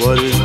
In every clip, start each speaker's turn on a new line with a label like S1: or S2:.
S1: What is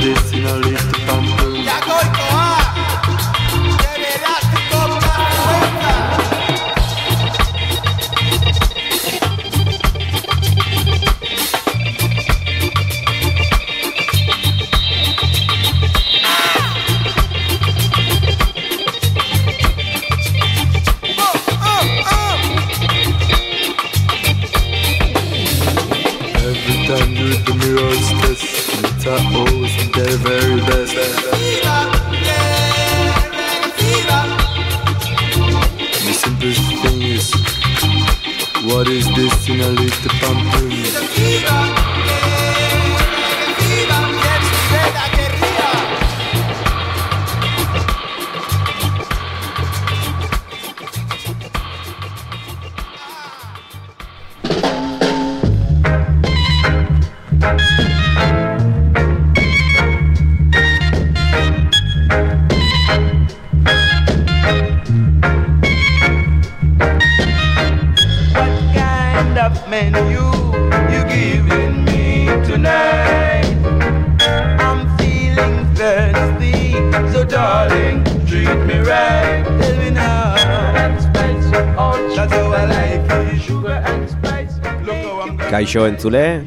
S2: Kaixo entzule,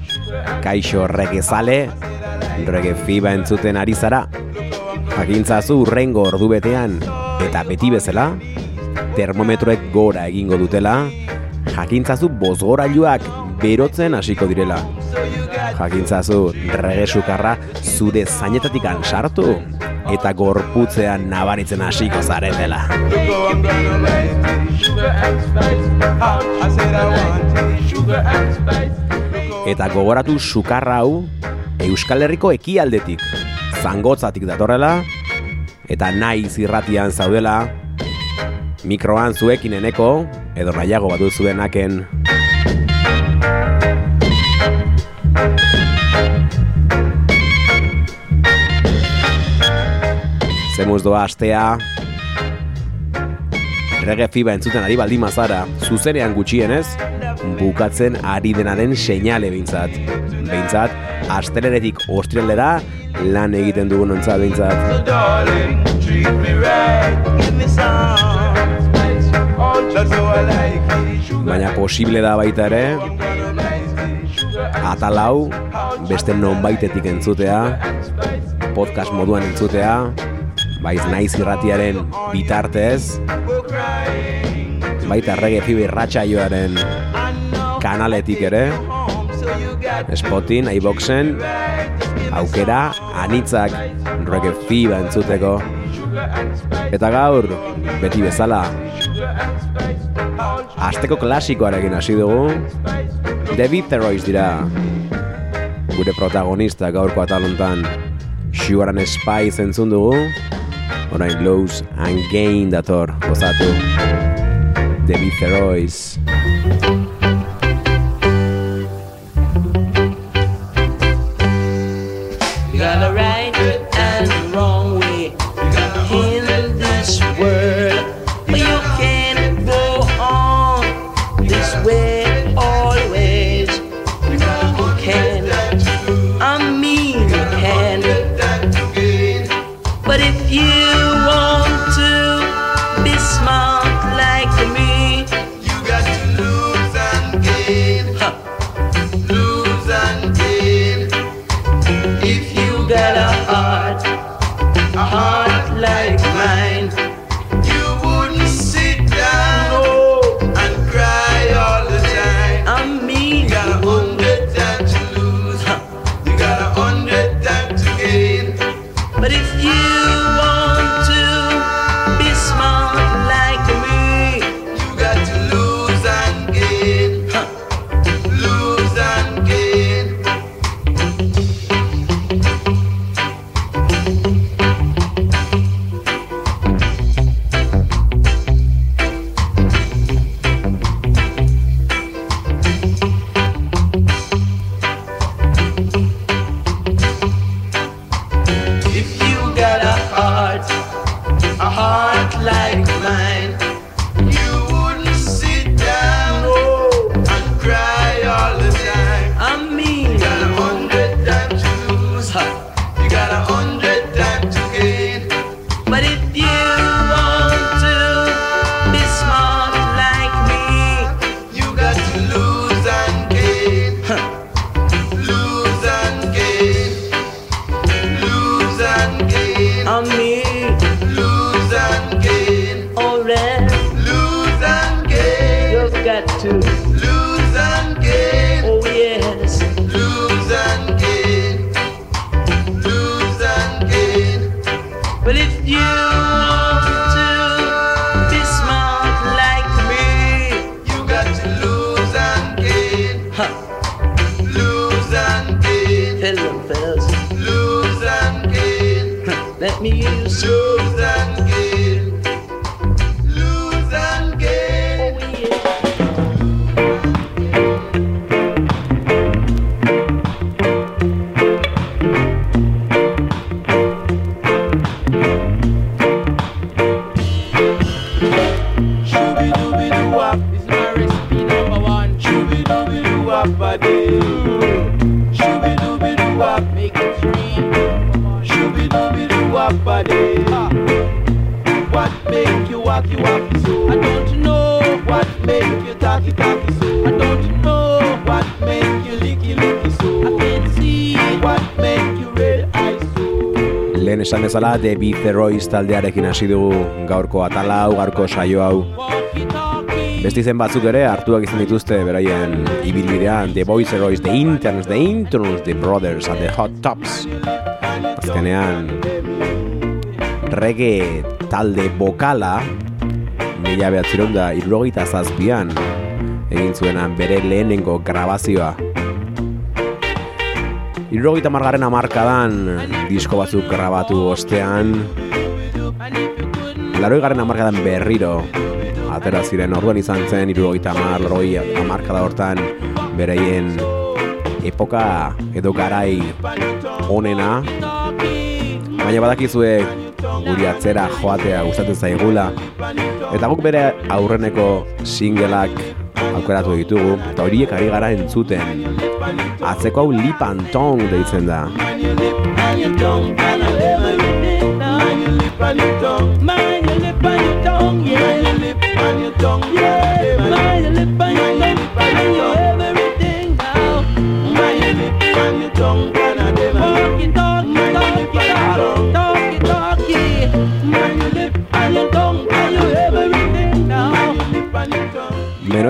S2: kaixo regezale, rege fiba entzuten ari zara. Jakintzazu urrengo ordubetean eta beti bezala, termometroek gora egingo dutela, jakintzazu bozgorailuak berotzen hasiko direla. Jakintzazu regesukarra zure zainetatik ansartu eta gorputzean nabaritzen hasiko zaretela. Eta gogoratu sukarra hau Euskal Herriko ekialdetik, zangotzatik datorrela, eta nahi zirratian zaudela, mikroan zuekin eneko, edo nahiago badu zuenaken Zemuz doa astea. Errege fiba entzuten ari baldin mazara Zuzenean gutxienez Bukatzen ari denaren seinale bintzat Bintzat, asteleretik ostirelera Lan egiten dugun ontzat
S3: bintzat
S2: Baina posible da baita ere Atalau Beste nonbaitetik entzutea Podcast moduan entzutea baiz naiz irratiaren bitartez, baita rege fibi ratxaioaren kanaletik ere, Spotin, iBoxen, aukera, anitzak, rege fiba entzuteko. Eta gaur, beti bezala, Azteko klasikoarekin hasi dugu. David Theroiz dira Gure protagonista gaurko atalontan Sugar and Spice entzun dugu
S3: orain lows and gain dator gozatu The Viceroy's tattoo. bezala de Biferoiz taldearekin hasi dugu gaurko atala hau, gaurko saio hau. Beste izen batzuk ere hartuak izan dituzte beraien ibilbidean The Boys Heroes, The Interns, The Interns, The Brothers and The Hot Tops. Azkenean reggae talde bokala mila behatzeron da irrogita zazpian egin zuenan bere lehenengo grabazioa Irrogita margarren amarkadan disko batzuk grabatu ostean. Laroi garen amarkadan berriro Atera ziren. Orduan izan zen Irrogita amar, laroi amarkada hortan Bereien epoka edo garai onena. Baina badakizue guri atzera joatea gustatzen zaigula. Eta guk bere aurreneko singelak aukeratu ditugu Eta horiek ari gara entzuten. Atzeko hau lipan tong deitzen da.
S2: My lip and tongue, every day.
S3: My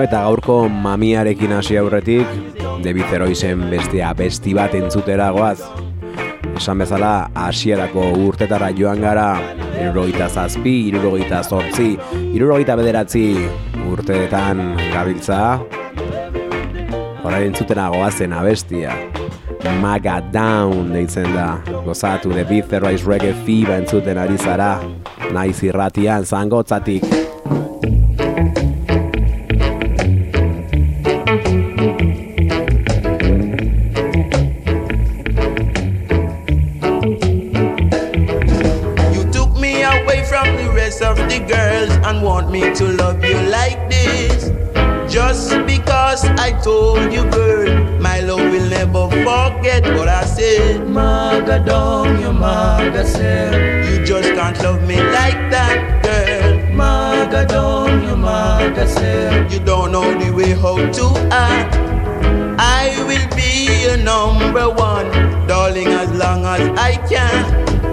S3: eta gaurko mamiarekin hasi aurretik David Zeroizen bestea besti bat entzutera goaz. Esan bezala, hasierako urtetara joan gara, irurogeita zazpi, irurogeita zortzi, irurogeita bederatzi urteetan gabiltza. Horain entzutera goazen abestia.
S2: Maga Down deitzen da. Gozatu, The Beat Reggae Fee entzuten ari zara. Naiz irratian, zangotzatik.
S3: Down, you maga said. You just can't love me like that, girl. Maga down, you maga said. You don't know the way how to act. I will be your number one, darling, as long as I can.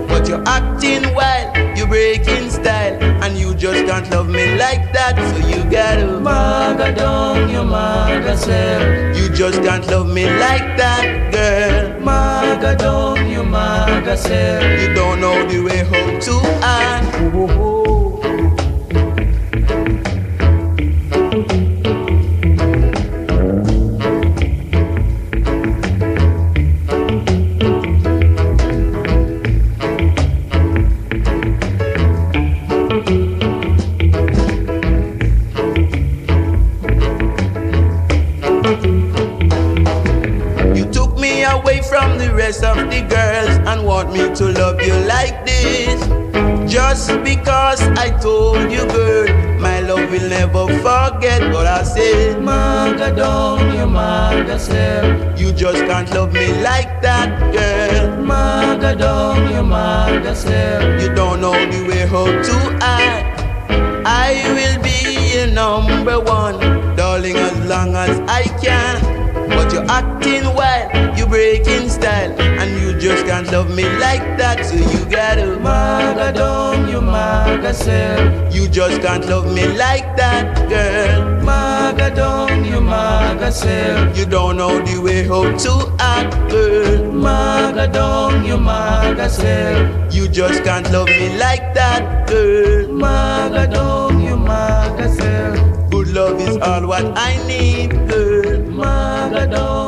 S3: But you're acting wild, you're breaking style, and you just can't love me like that. So you gotta maga down your maga self. You just can't love me like that, girl you. You don't know the way home to I. Oh, oh, oh. Me to love you like this. Just because I told you, girl, my love will never forget what I said. Maga down your maga self. You just can't love me like that, girl. Maga down your maga self. You don't know the way how to act. I will be your number one, darling, as long as I can. But you're acting wild, breaking style, and you just can't love me like that. So you gotta maga down your maga self. You just can't love me like that, girl. Maga down your maga self. You don't know the way how to act, girl. Maga down your maga self. You just can't love me like that, girl. Maga down your maga self. Good love is all what I need, girl. Maga down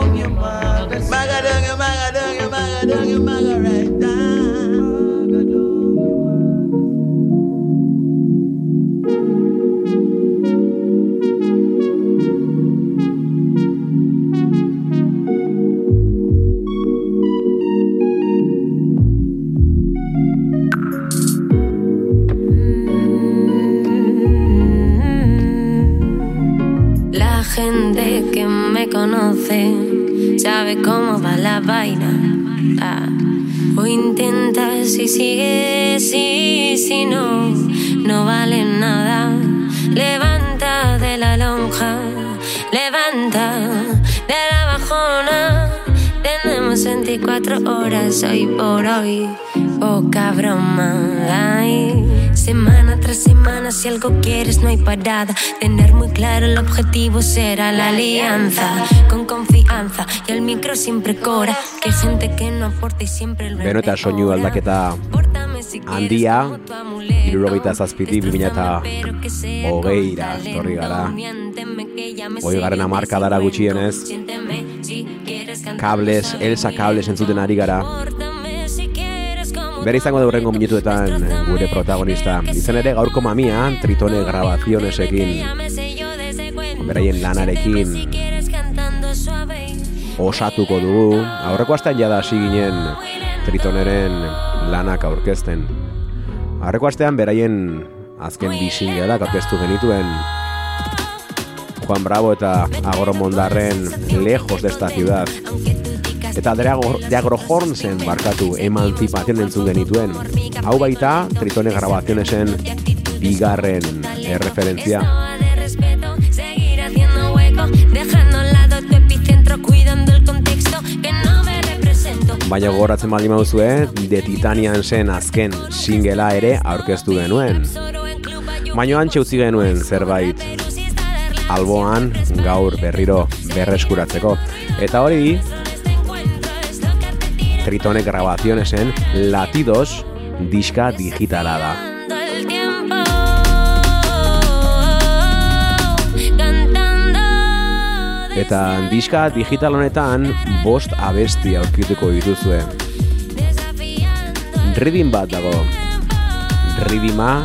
S4: gente que me conoce sabe cómo va la vaina. Ah, O intentas y sigues y si no, no vale nada. Levanta de la lonja, levanta de la bajona. Tenemos 24 horas hoy por hoy, poca broma. Ay. Semana tras semana, si algo quieres, no hay parada. Tener muy claro el objetivo será la alianza. Con confianza y el micro siempre cora. Que gente que no aporta y siempre el
S2: Beno eta soinu aldaketa handia, hirurogeita zazpitik bi eta hogeira etorri gara. Hogeigarren hamarkadara gutxienez, Kables, Elsa Kables entzuten ari gara. Bere izango deurrengo minutuetan eh, gure protagonista. Izan ere gaurko mamia, Tritone grabazionesekin, beraien lanarekin osatuko dugu. Aurreko astean jada hasi ginen Tritoneren lanak aurkezten. Aurreko astean beraien azken bi singleak aurkeztu genituen Juan Bravo eta Agoro Mondarren Lejos de esta ciudad. Eta de Agrohornsen barkatu emanzipazion entzun genituen. Hau baita Tritone grabazionesen bigarren erreferentzia.
S4: de dejando al lado epicentro, cuidando el contexto que no me.
S2: Baina gogoratzen baldin baduzue, The Titanian zen azken singela ere aurkeztu genuen. Baina antxe utzi genuen zerbait alboan gaur berriro berreskuratzeko. Eta hori Tritone grabazionesen Latidos diska digitala da.
S4: Cantando el tiempo, cantando Eta diska digital honetan bost abesti aurkituko dituzue. Riddim bat dago. Riddima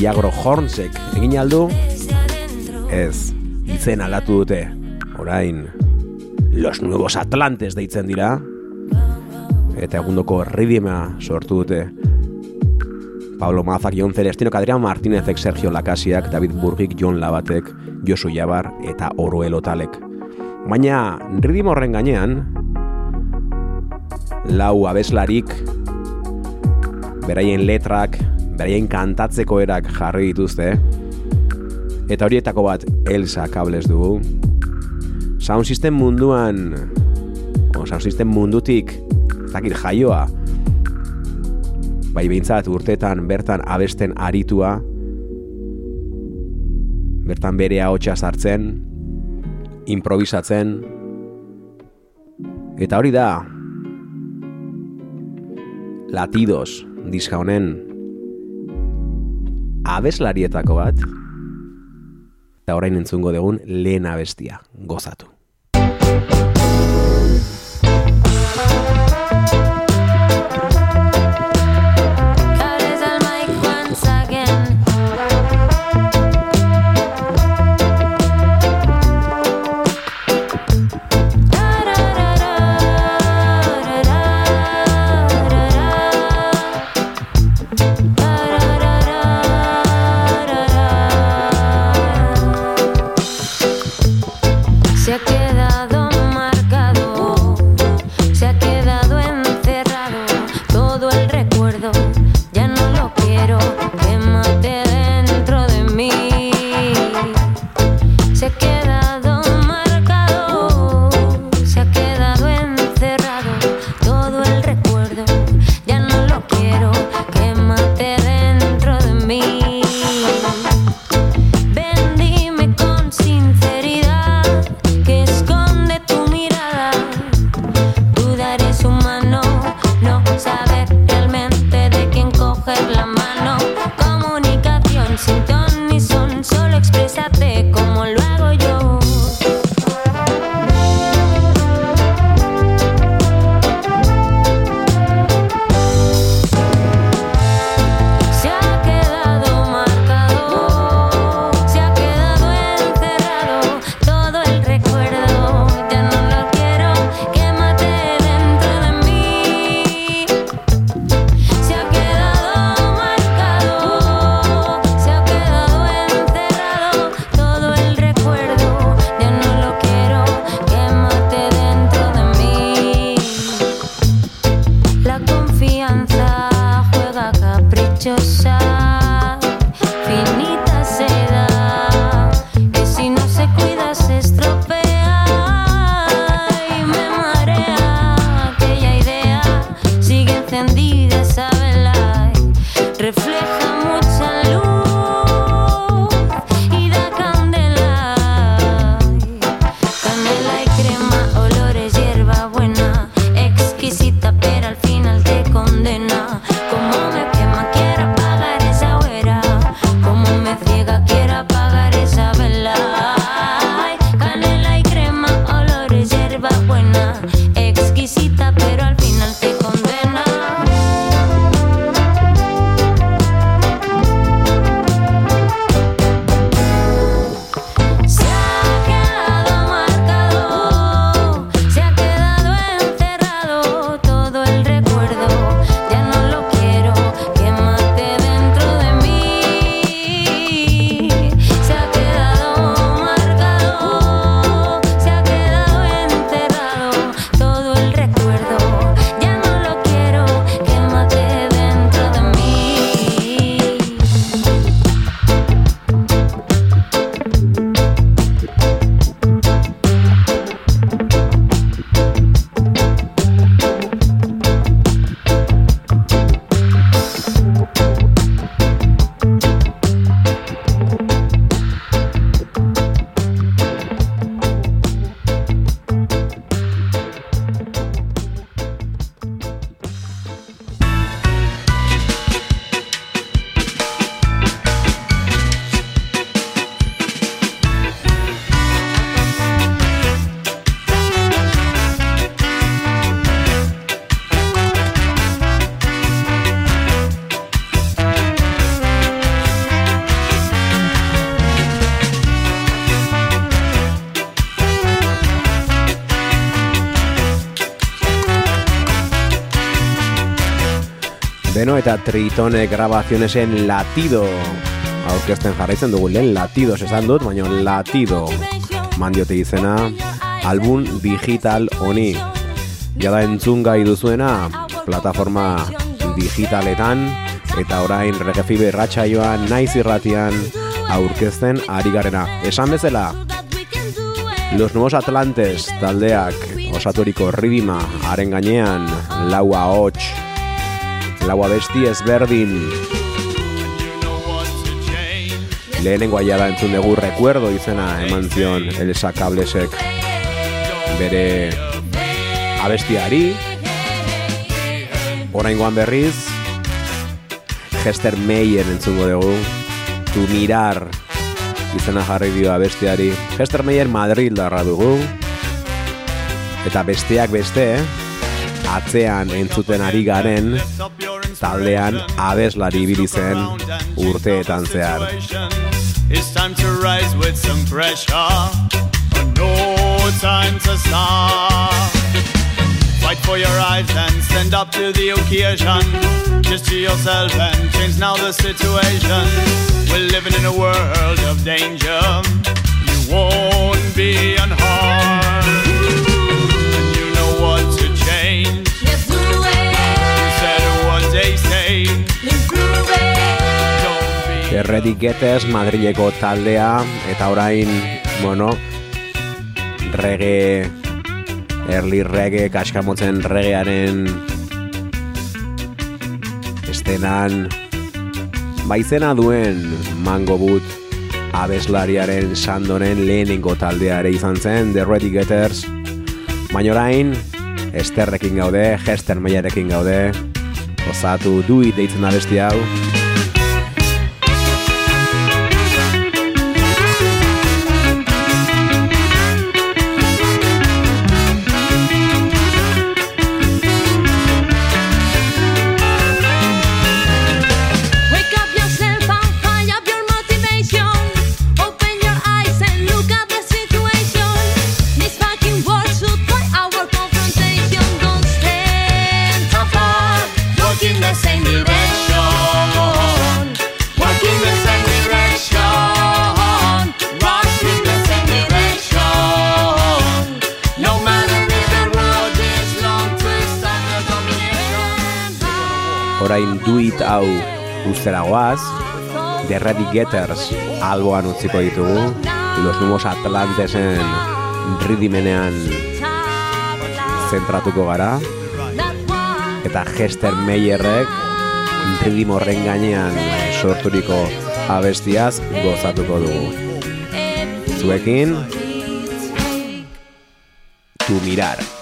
S4: Diagro Hornsek egin aldu? Ez, izen aldatu dute. Orain, Los Nuevos Atlantes deitzen dira. Eta egundoko Riddima sortu dute. Pablo Mazak, Jon Celestino, Adrián Martínezek, Sergio Lakasiak, David Burgik, Jon Labatek, Josu Jabar eta Oroelo Talek. Baina, ridim horren gainean, lau abeslarik, beraien letrak, beraien kantatzeko erak jarri dituzte, eta horietako bat Elsa kables dugu. Sound System munduan, o Sound System mundutik, zakit jaioa, bai behintzat urtetan bertan abesten aritua, bertan bere ahotsa sartzen, improvisatzen, eta hori da, latidos diska honen abeslarietako bat, eta orain entzungo dugun lehen abestia, gozatu.
S2: Beno eta Tritone grabazionesen latido. Aurkezten jarraitzen dugu lehen latidos esan dut, baina latido. Mandiote izena album digital honi. Jada entzun gai duzuena plataforma digitaletan eta orain regefibe ratxaioan naiz irratian aurkezten ari garena. Esan bezala, Los Nuevos Atlantes taldeak osaturiko ridima haren gainean laua hots laua besti ezberdin lehenengo aia da entzun dugu recuerdo izena eman zion Elsa Kablesek bere abestiari. Oraingoan berriz Hester Meyer entzungo dugu. Tu Mirar. Izena jarri dio abestiari. Hester Meyer Madrid darra dugu. Eta besteak beste atzean entzuten ari garen taldean abeslari ibili zen urteetan zehar. It's time to rise with some pressure. No time to stop. Fight for your eyes and stand up to the occasion. Just to yourself and change now the situation. We're living in a world of danger. You won't be unharmed Erredi Getez Madrileko taldea eta orain, bueno, rege, early rege, kaskamotzen regearen estenan baizena duen mango but abeslariaren sandoren lehenengo taldeare izan zen, The Ready Getters, baina orain, esterrekin gaude, Hester Meiarekin gaude, osatu duit deitzen abesti hau, ustera goaz, The Ready Getters alboan utziko ditugu, Los Numos Atlantesen ridimenean zentratuko gara, eta Hester Meyerrek ridim horren gainean sorturiko abestiaz gozatuko dugu. Zuekin, tu mirar.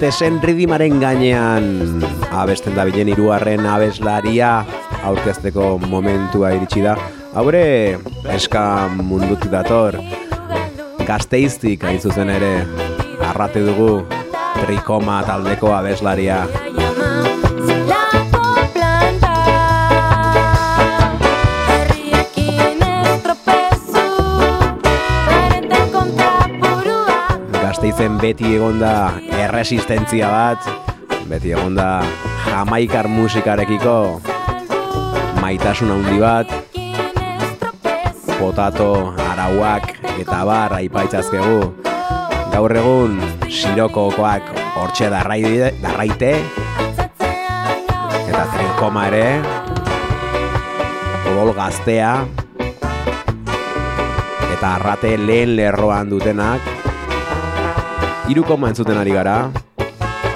S2: Atlantesen ridimaren gainean abesten da bilen hirugarren abeslaria aurkezteko momentua iritsi da. Haure eska mundutik dator, gazteiztik hain zuzen ere, arrate dugu trikoma taldeko abeslaria. Gazteizen beti egonda erresistentzia bat, beti egonda jamaikar musikarekiko maitasun handi bat, potato, arauak eta bar aipaitzazkegu. Gaur egun sirokokoak hortxe darraide, darraite eta trinkoma ere. Odol gaztea. Eta arrate lehen lerroan dutenak Irukoma entzuten ari gara.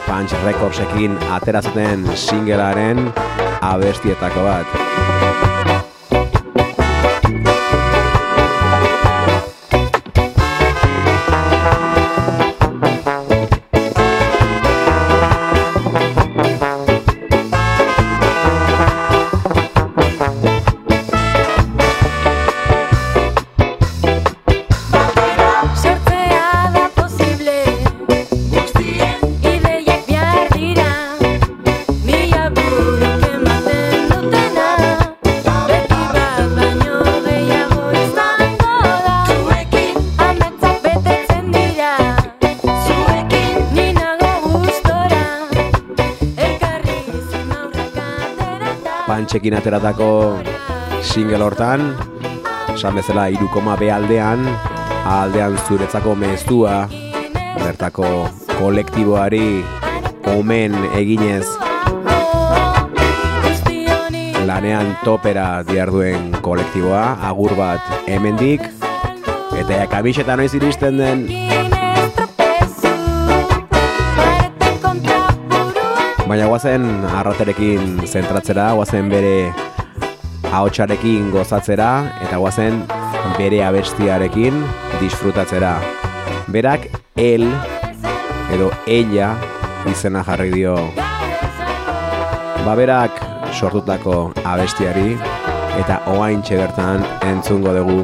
S2: Punch Recordsekin atera zuten singlearen abestietako bat Pantxekin ateratako single hortan Esan bezala irukoma B aldean zuretzako mezua Bertako kolektiboari omen eginez. Lanean topera diarduen kolektiboa, agur bat hemendik eta ja kamiseta noiz iristen den baina guazen arraterekin zentratzera, guazen bere ahotsarekin gozatzera eta guazen bere abestiarekin disfrutatzera. Berak el edo ella izena jarri dio baberak sortutako abestiari eta oaintxe bertan entzungo dugu.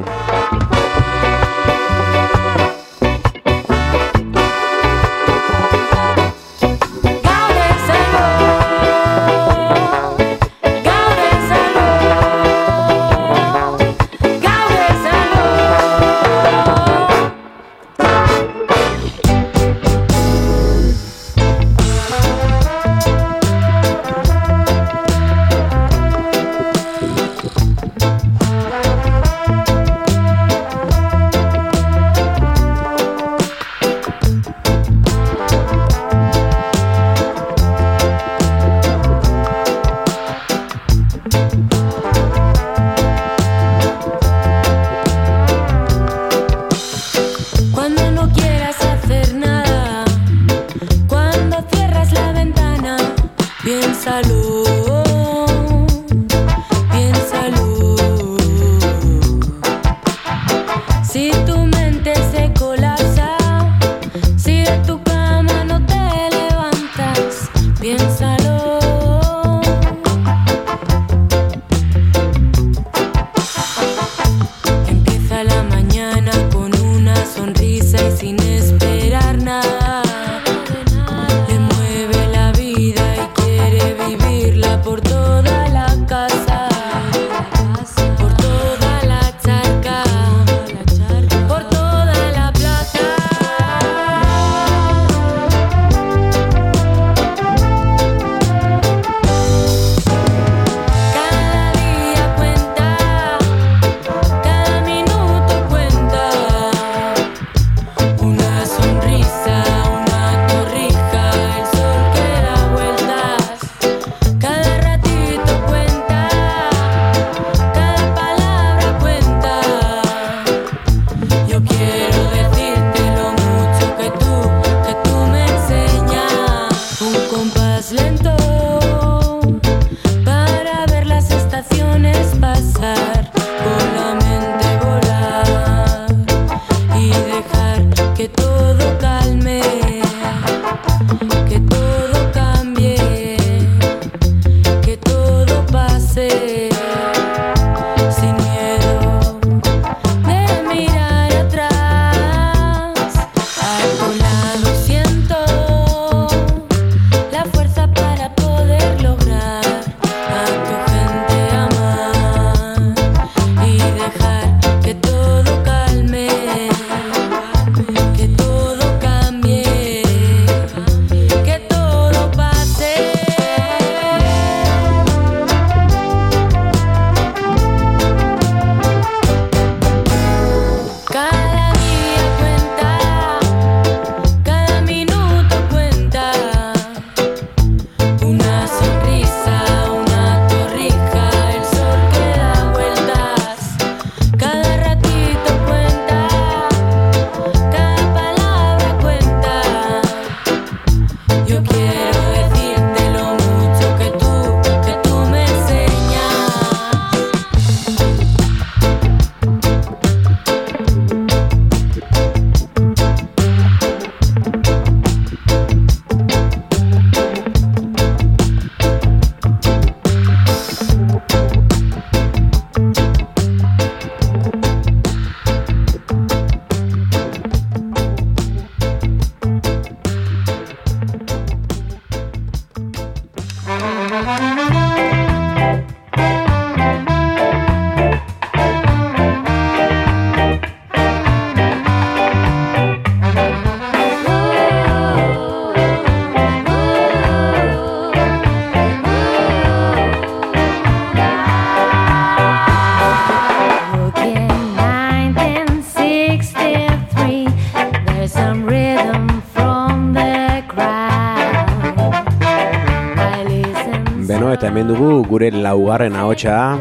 S2: Gure laugarren ahotsa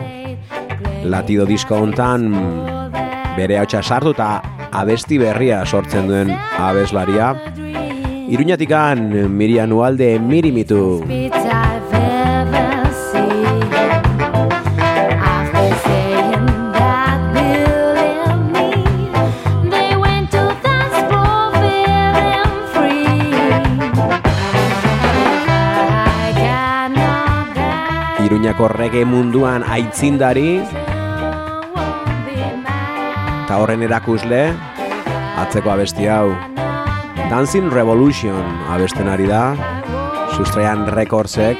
S2: latido disko hontan bere ahotsa sartu eta abesti berria sortzen duen abeslaria Iruñatikan Mirian Ualde Mirimitu Iruñako rege munduan aitzindari. Eta horren erakusle atzeko abesti hau. Dancing Revolution abesten ari da. Sustraian rekordsek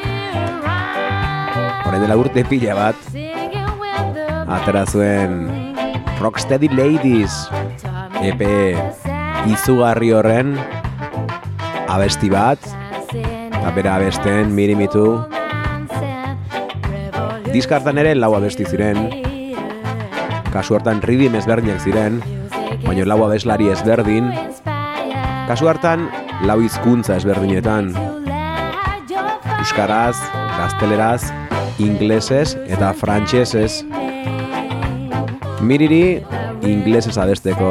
S2: horren dela urte pila bat. Atera zuen Rocksteady Ladies EP izugarri horren abesti bat. Eta bera abesten mirimitu Diskartan ere lau abesti ziren Kasu hartan ridim ezberdinak ziren Baina lau abeslari ezberdin Kasu hartan lau hizkuntza ezberdinetan Euskaraz, gazteleraz, inglesez eta frantsesez. Miriri inglesez abesteko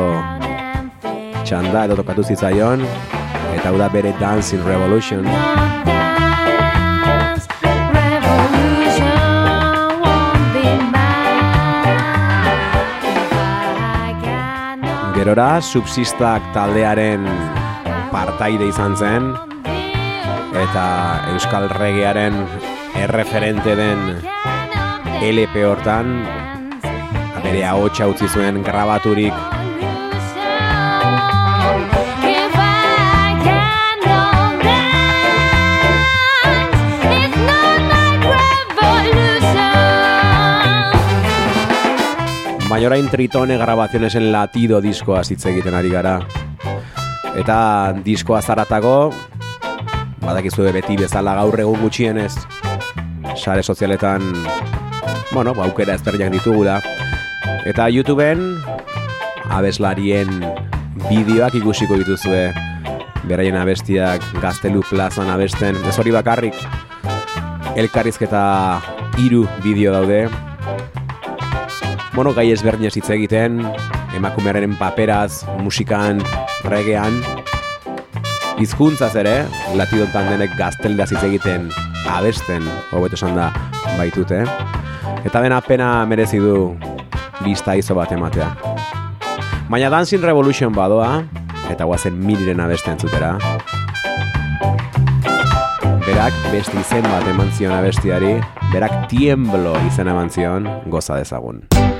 S2: txanda edo tokatu zitzaion eta hau da bere Dancing Revolution. Gerora, subsistak taldearen partaide izan zen eta Euskal Regearen erreferente den LP hortan bere ahotsa utzi zuen grabaturik
S4: orain Tritone grabaciones en latido diskoa hitz egiten ari gara. Eta diskoa zaratago, badakizu beti bezala gaur egun gutxienez, sare sozialetan, bueno, ba, aukera ezberdinak ditugula. Eta YouTubeen, abeslarien bideoak ikusiko dituzue, beraien abestiak gaztelu plazan abesten, ez hori bakarrik, elkarrizketa hiru bideo daude, Bueno, gai ezberdinez hitz egiten, emakumearen paperaz, musikan, regean, hizkuntzaz ere, latidontan denek gazteldaz hitz egiten, abesten, hobeto esan da, baitute. Eta dena pena merezi du bista izo bat ematea. Baina Dancing Revolution badoa, eta guazen miliren abesten zutera. Berak beste izen bat eman zion abestiari, berak tiemblo izen eman zion, goza dezagun.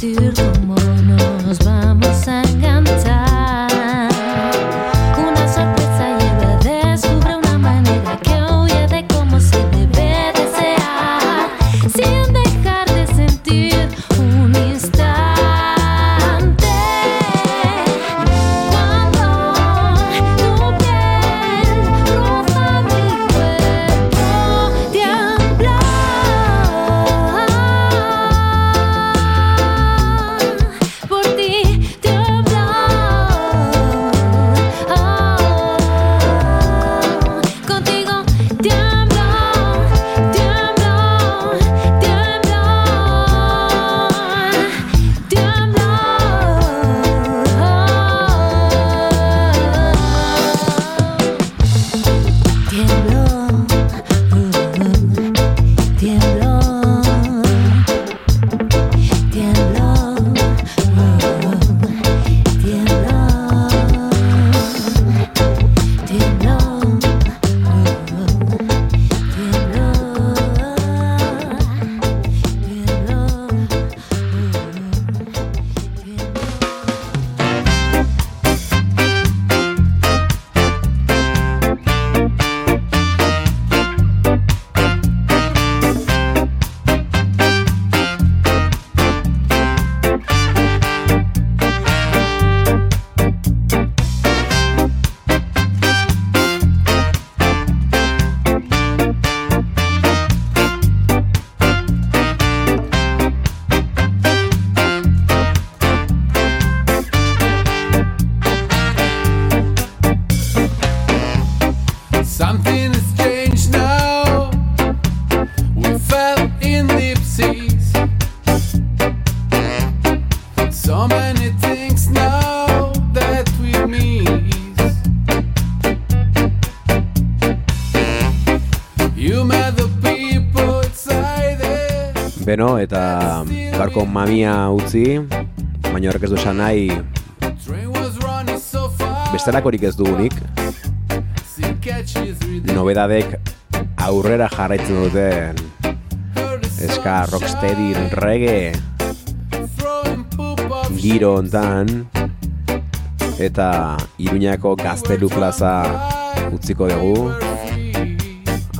S5: to
S2: Beno, eta gaurko mamia utzi, baina horrek ez du esan nahi. Bestelakorik ez dugunik. Nobedadek aurrera jarraitzen duten eska rocksteady reggae. Giro hontan eta Iruñako Gaztelu Plaza utziko dugu.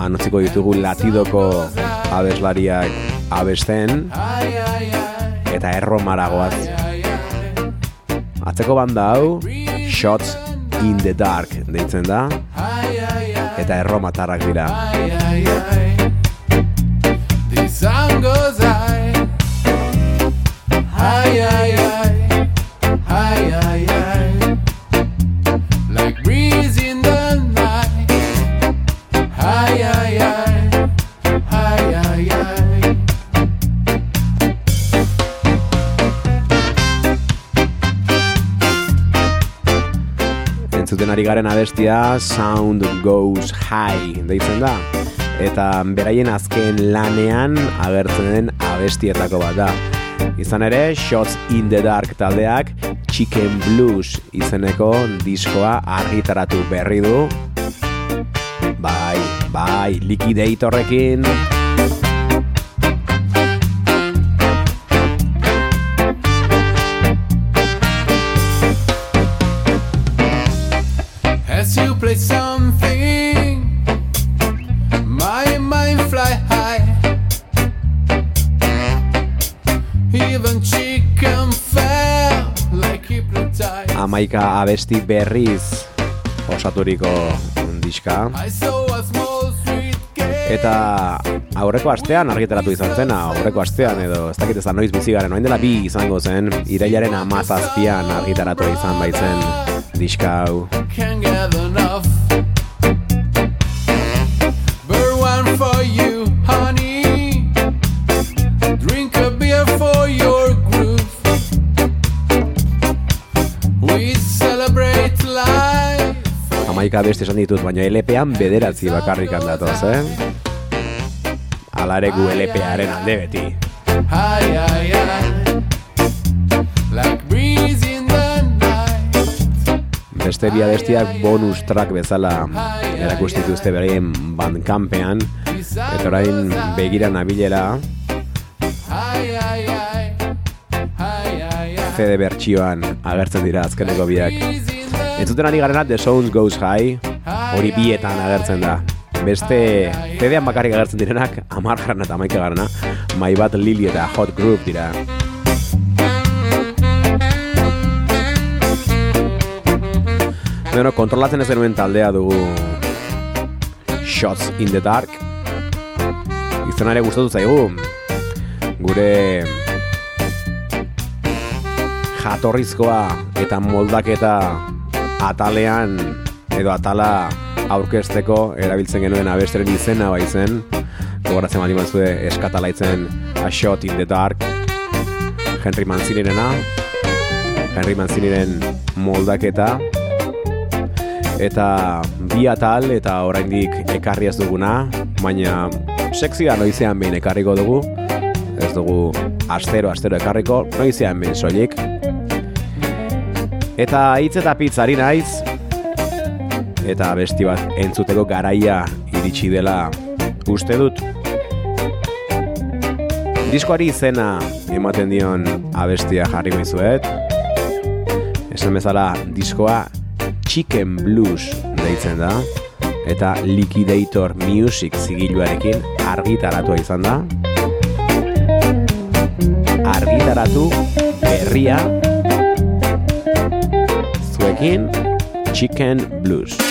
S2: Han utziko ditugu latidoko abeslariak abesten eta erro maragoaz atzeko banda hau Shots in the Dark deitzen da eta erro matarrak dira
S6: The sun goes high, high, high,
S2: ari garen abestia Sound Goes High deitzen da eta beraien azken lanean agertzen den abestietako bat da. Izan ere, Shots in the Dark taldeak Chicken Blues izeneko diskoa argitaratu berri du. Bai, bai, liquidatorrekin.
S6: As
S2: Amaika abesti berriz osaturiko diska. Eta aurreko astean argitaratu izan zen, aurreko astean edo ez dakit ez da noiz bizi garen, dela bi izango zen, irailaren amazazpian argitaratu izan baitzen diska hau. Amaika beste esan ditut, baina LP-an bederatzi bakarrik handatoz, eh? Alare gu LP-aren alde beti.
S6: Hi, hi, hi. Like breeze in the night.
S2: Beste bi abestiak bonus track bezala erakustituzte beraien bandkampean, eta orain begira
S6: hi.
S2: CD bertsioan agertzen dira azkeneko biak. Entzuten ari garena The Sound Goes High, hori bietan agertzen da. Beste CD-an bakarrik agertzen direnak, amar garana eta amaika garana, My Bad Lily eta Hot Group dira. Beno, kontrolatzen ez genuen taldea dugu Shots in the Dark. Izan ere gustatu zaigu. Gure jatorrizkoa eta moldaketa atalean edo atala aurkezteko erabiltzen genuen abesteren izena baizen gogoratzen baldin bazue eskatalaitzen A Shot in the Dark. Henry Manzinirena Henry Manziniren moldaketa. Eta bi atal eta oraindik ekarri ez duguna baina sekzioa noizean behin ekarriko dugu. Ez dugu astero astero ekarriko noizean behin soilik eta hitz eta pitz ari naiz. Eta besti bat entzuteko garaia iritsi dela uste dut. Diskoari izena ematen dion abestia jarri dizuet esan bezala diskoa Chicken Blues deitzen da. Eta Liquidator Music zigiluarekin argitaratua izan da. Argitaratu berria Chicken Blues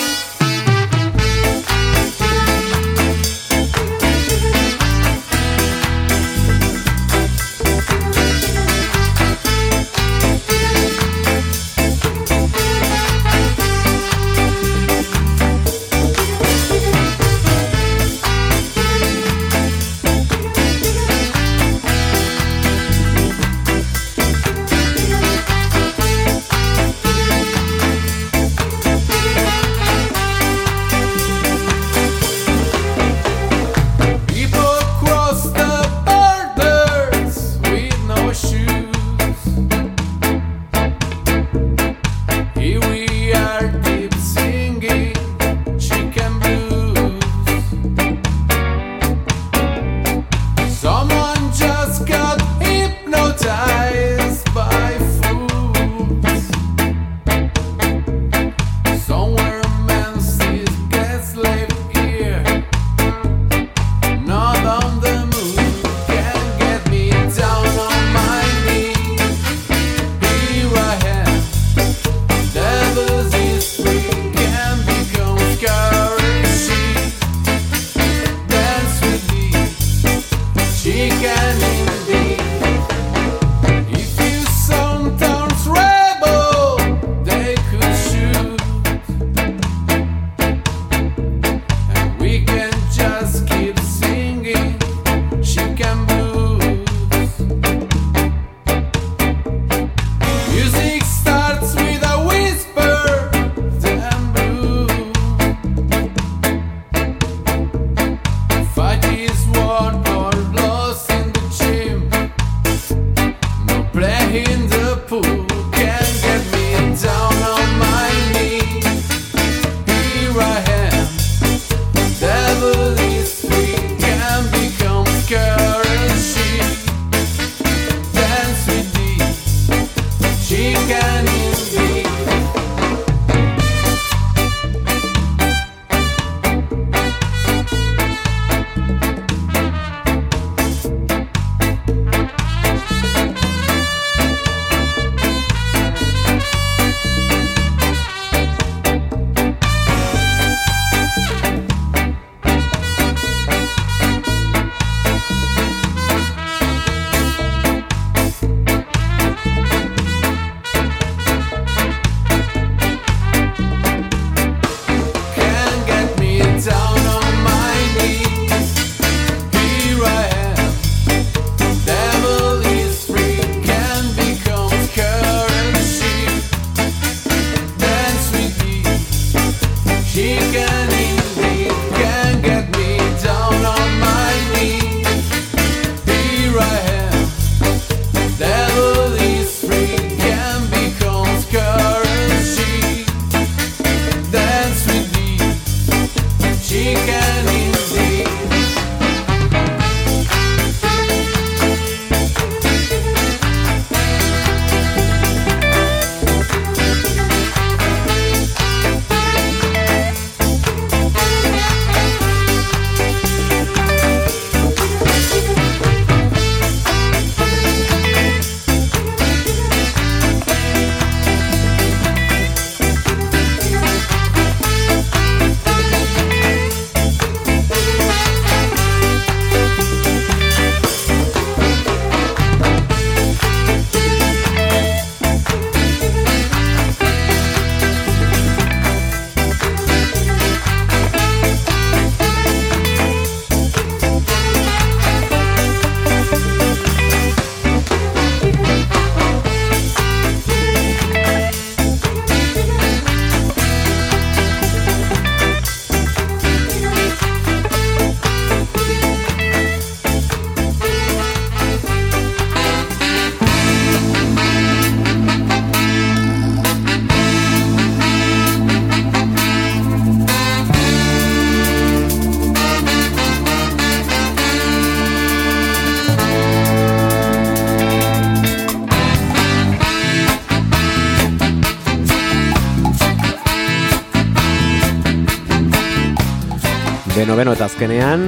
S2: Beno, eta azkenean,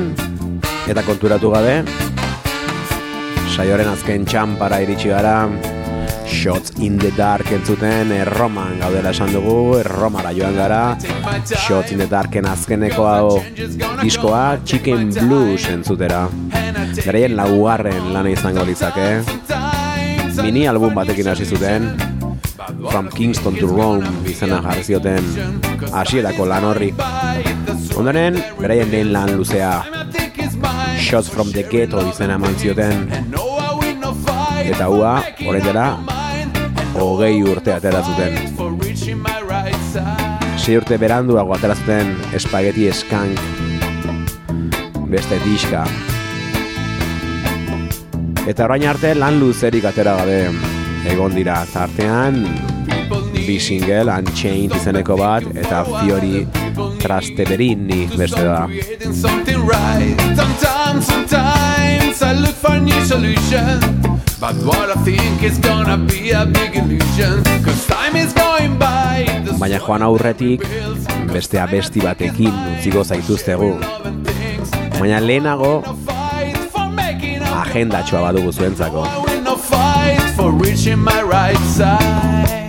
S2: eta konturatu gabe, saioaren azken txampara iritsi gara, Shots in the Dark entzuten erroman gaudela esan dugu, erromara joan gara, Shots in the Darken azkeneko hau diskoa Chicken Blues entzutera. Beraien laugarren lana izango litzake, mini album batekin hasi zuten, From Kingston to Rome izena jarri zioten hasierako lan horri. Ondoren, beraien lehen lan luzea Shots from the Ghetto izena eman zioten eta hua, horrein dela, hogei urte atera zuten. Sei urte beranduago atera zuten Spaghetti Skank beste diska. Eta orain arte lan luzerik atera gabe egon dira tartean bi single Unchained izeneko bat eta Fiori Trasteverini beste da.
S6: But what I think is gonna be a big illusion. Cause time is going by.
S2: Baina joan aurretik beste abesti batekin utziko zaituztegu. Baina lehenago
S6: fight for making a
S2: agendatxoa badugu zuentzako.
S6: For reaching my right side.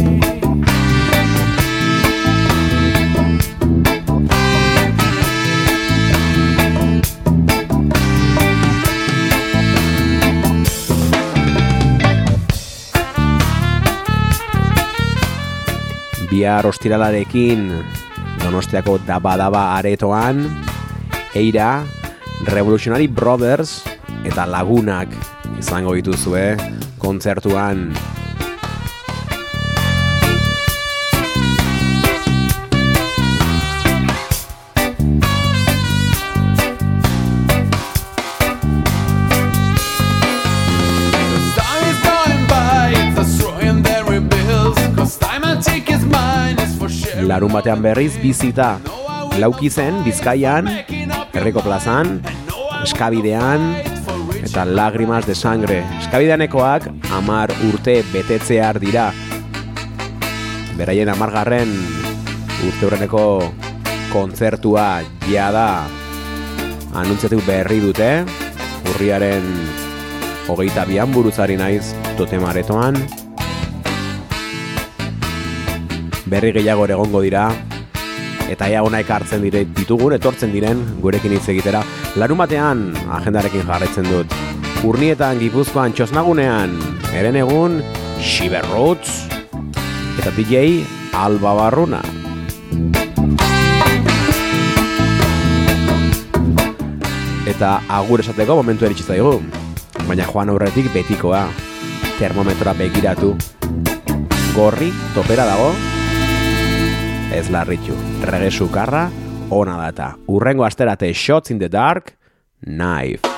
S2: Bihar ostiralarekin Donostiako daba-daba aretoan Eira, Revolutionary Brothers eta lagunak izango dituzue kontzertuan larun batean berriz bizita lauki zen Bizkaian, Herriko plazan, Eskabidean eta Lagrimas de Sangre. Eskabideanekoak amar urte betetzear dira. Beraien amargarren urte hurreneko kontzertua jada anuntziatu berri dute. Urriaren hogeita bian buruzari naiz totemaretoan. Berri gehiago egongo dira eta ea ona ekartzen dire ditugun etortzen diren gurekin hitz egitera. Larun batean agendarekin jarraitzen dut. Urnietan Gipuzkoan txosnagunean, eren egun Xiberrotz eta DJ Alba Barruna. Eta agur esateko momentu eritsi zaigu. Baina joan aurretik betikoa. Termometroa begiratu. Gorri, topera dago, ez larritu. Rege sukarra, ona data. Urrengo asterate Shots in the Dark, Knife.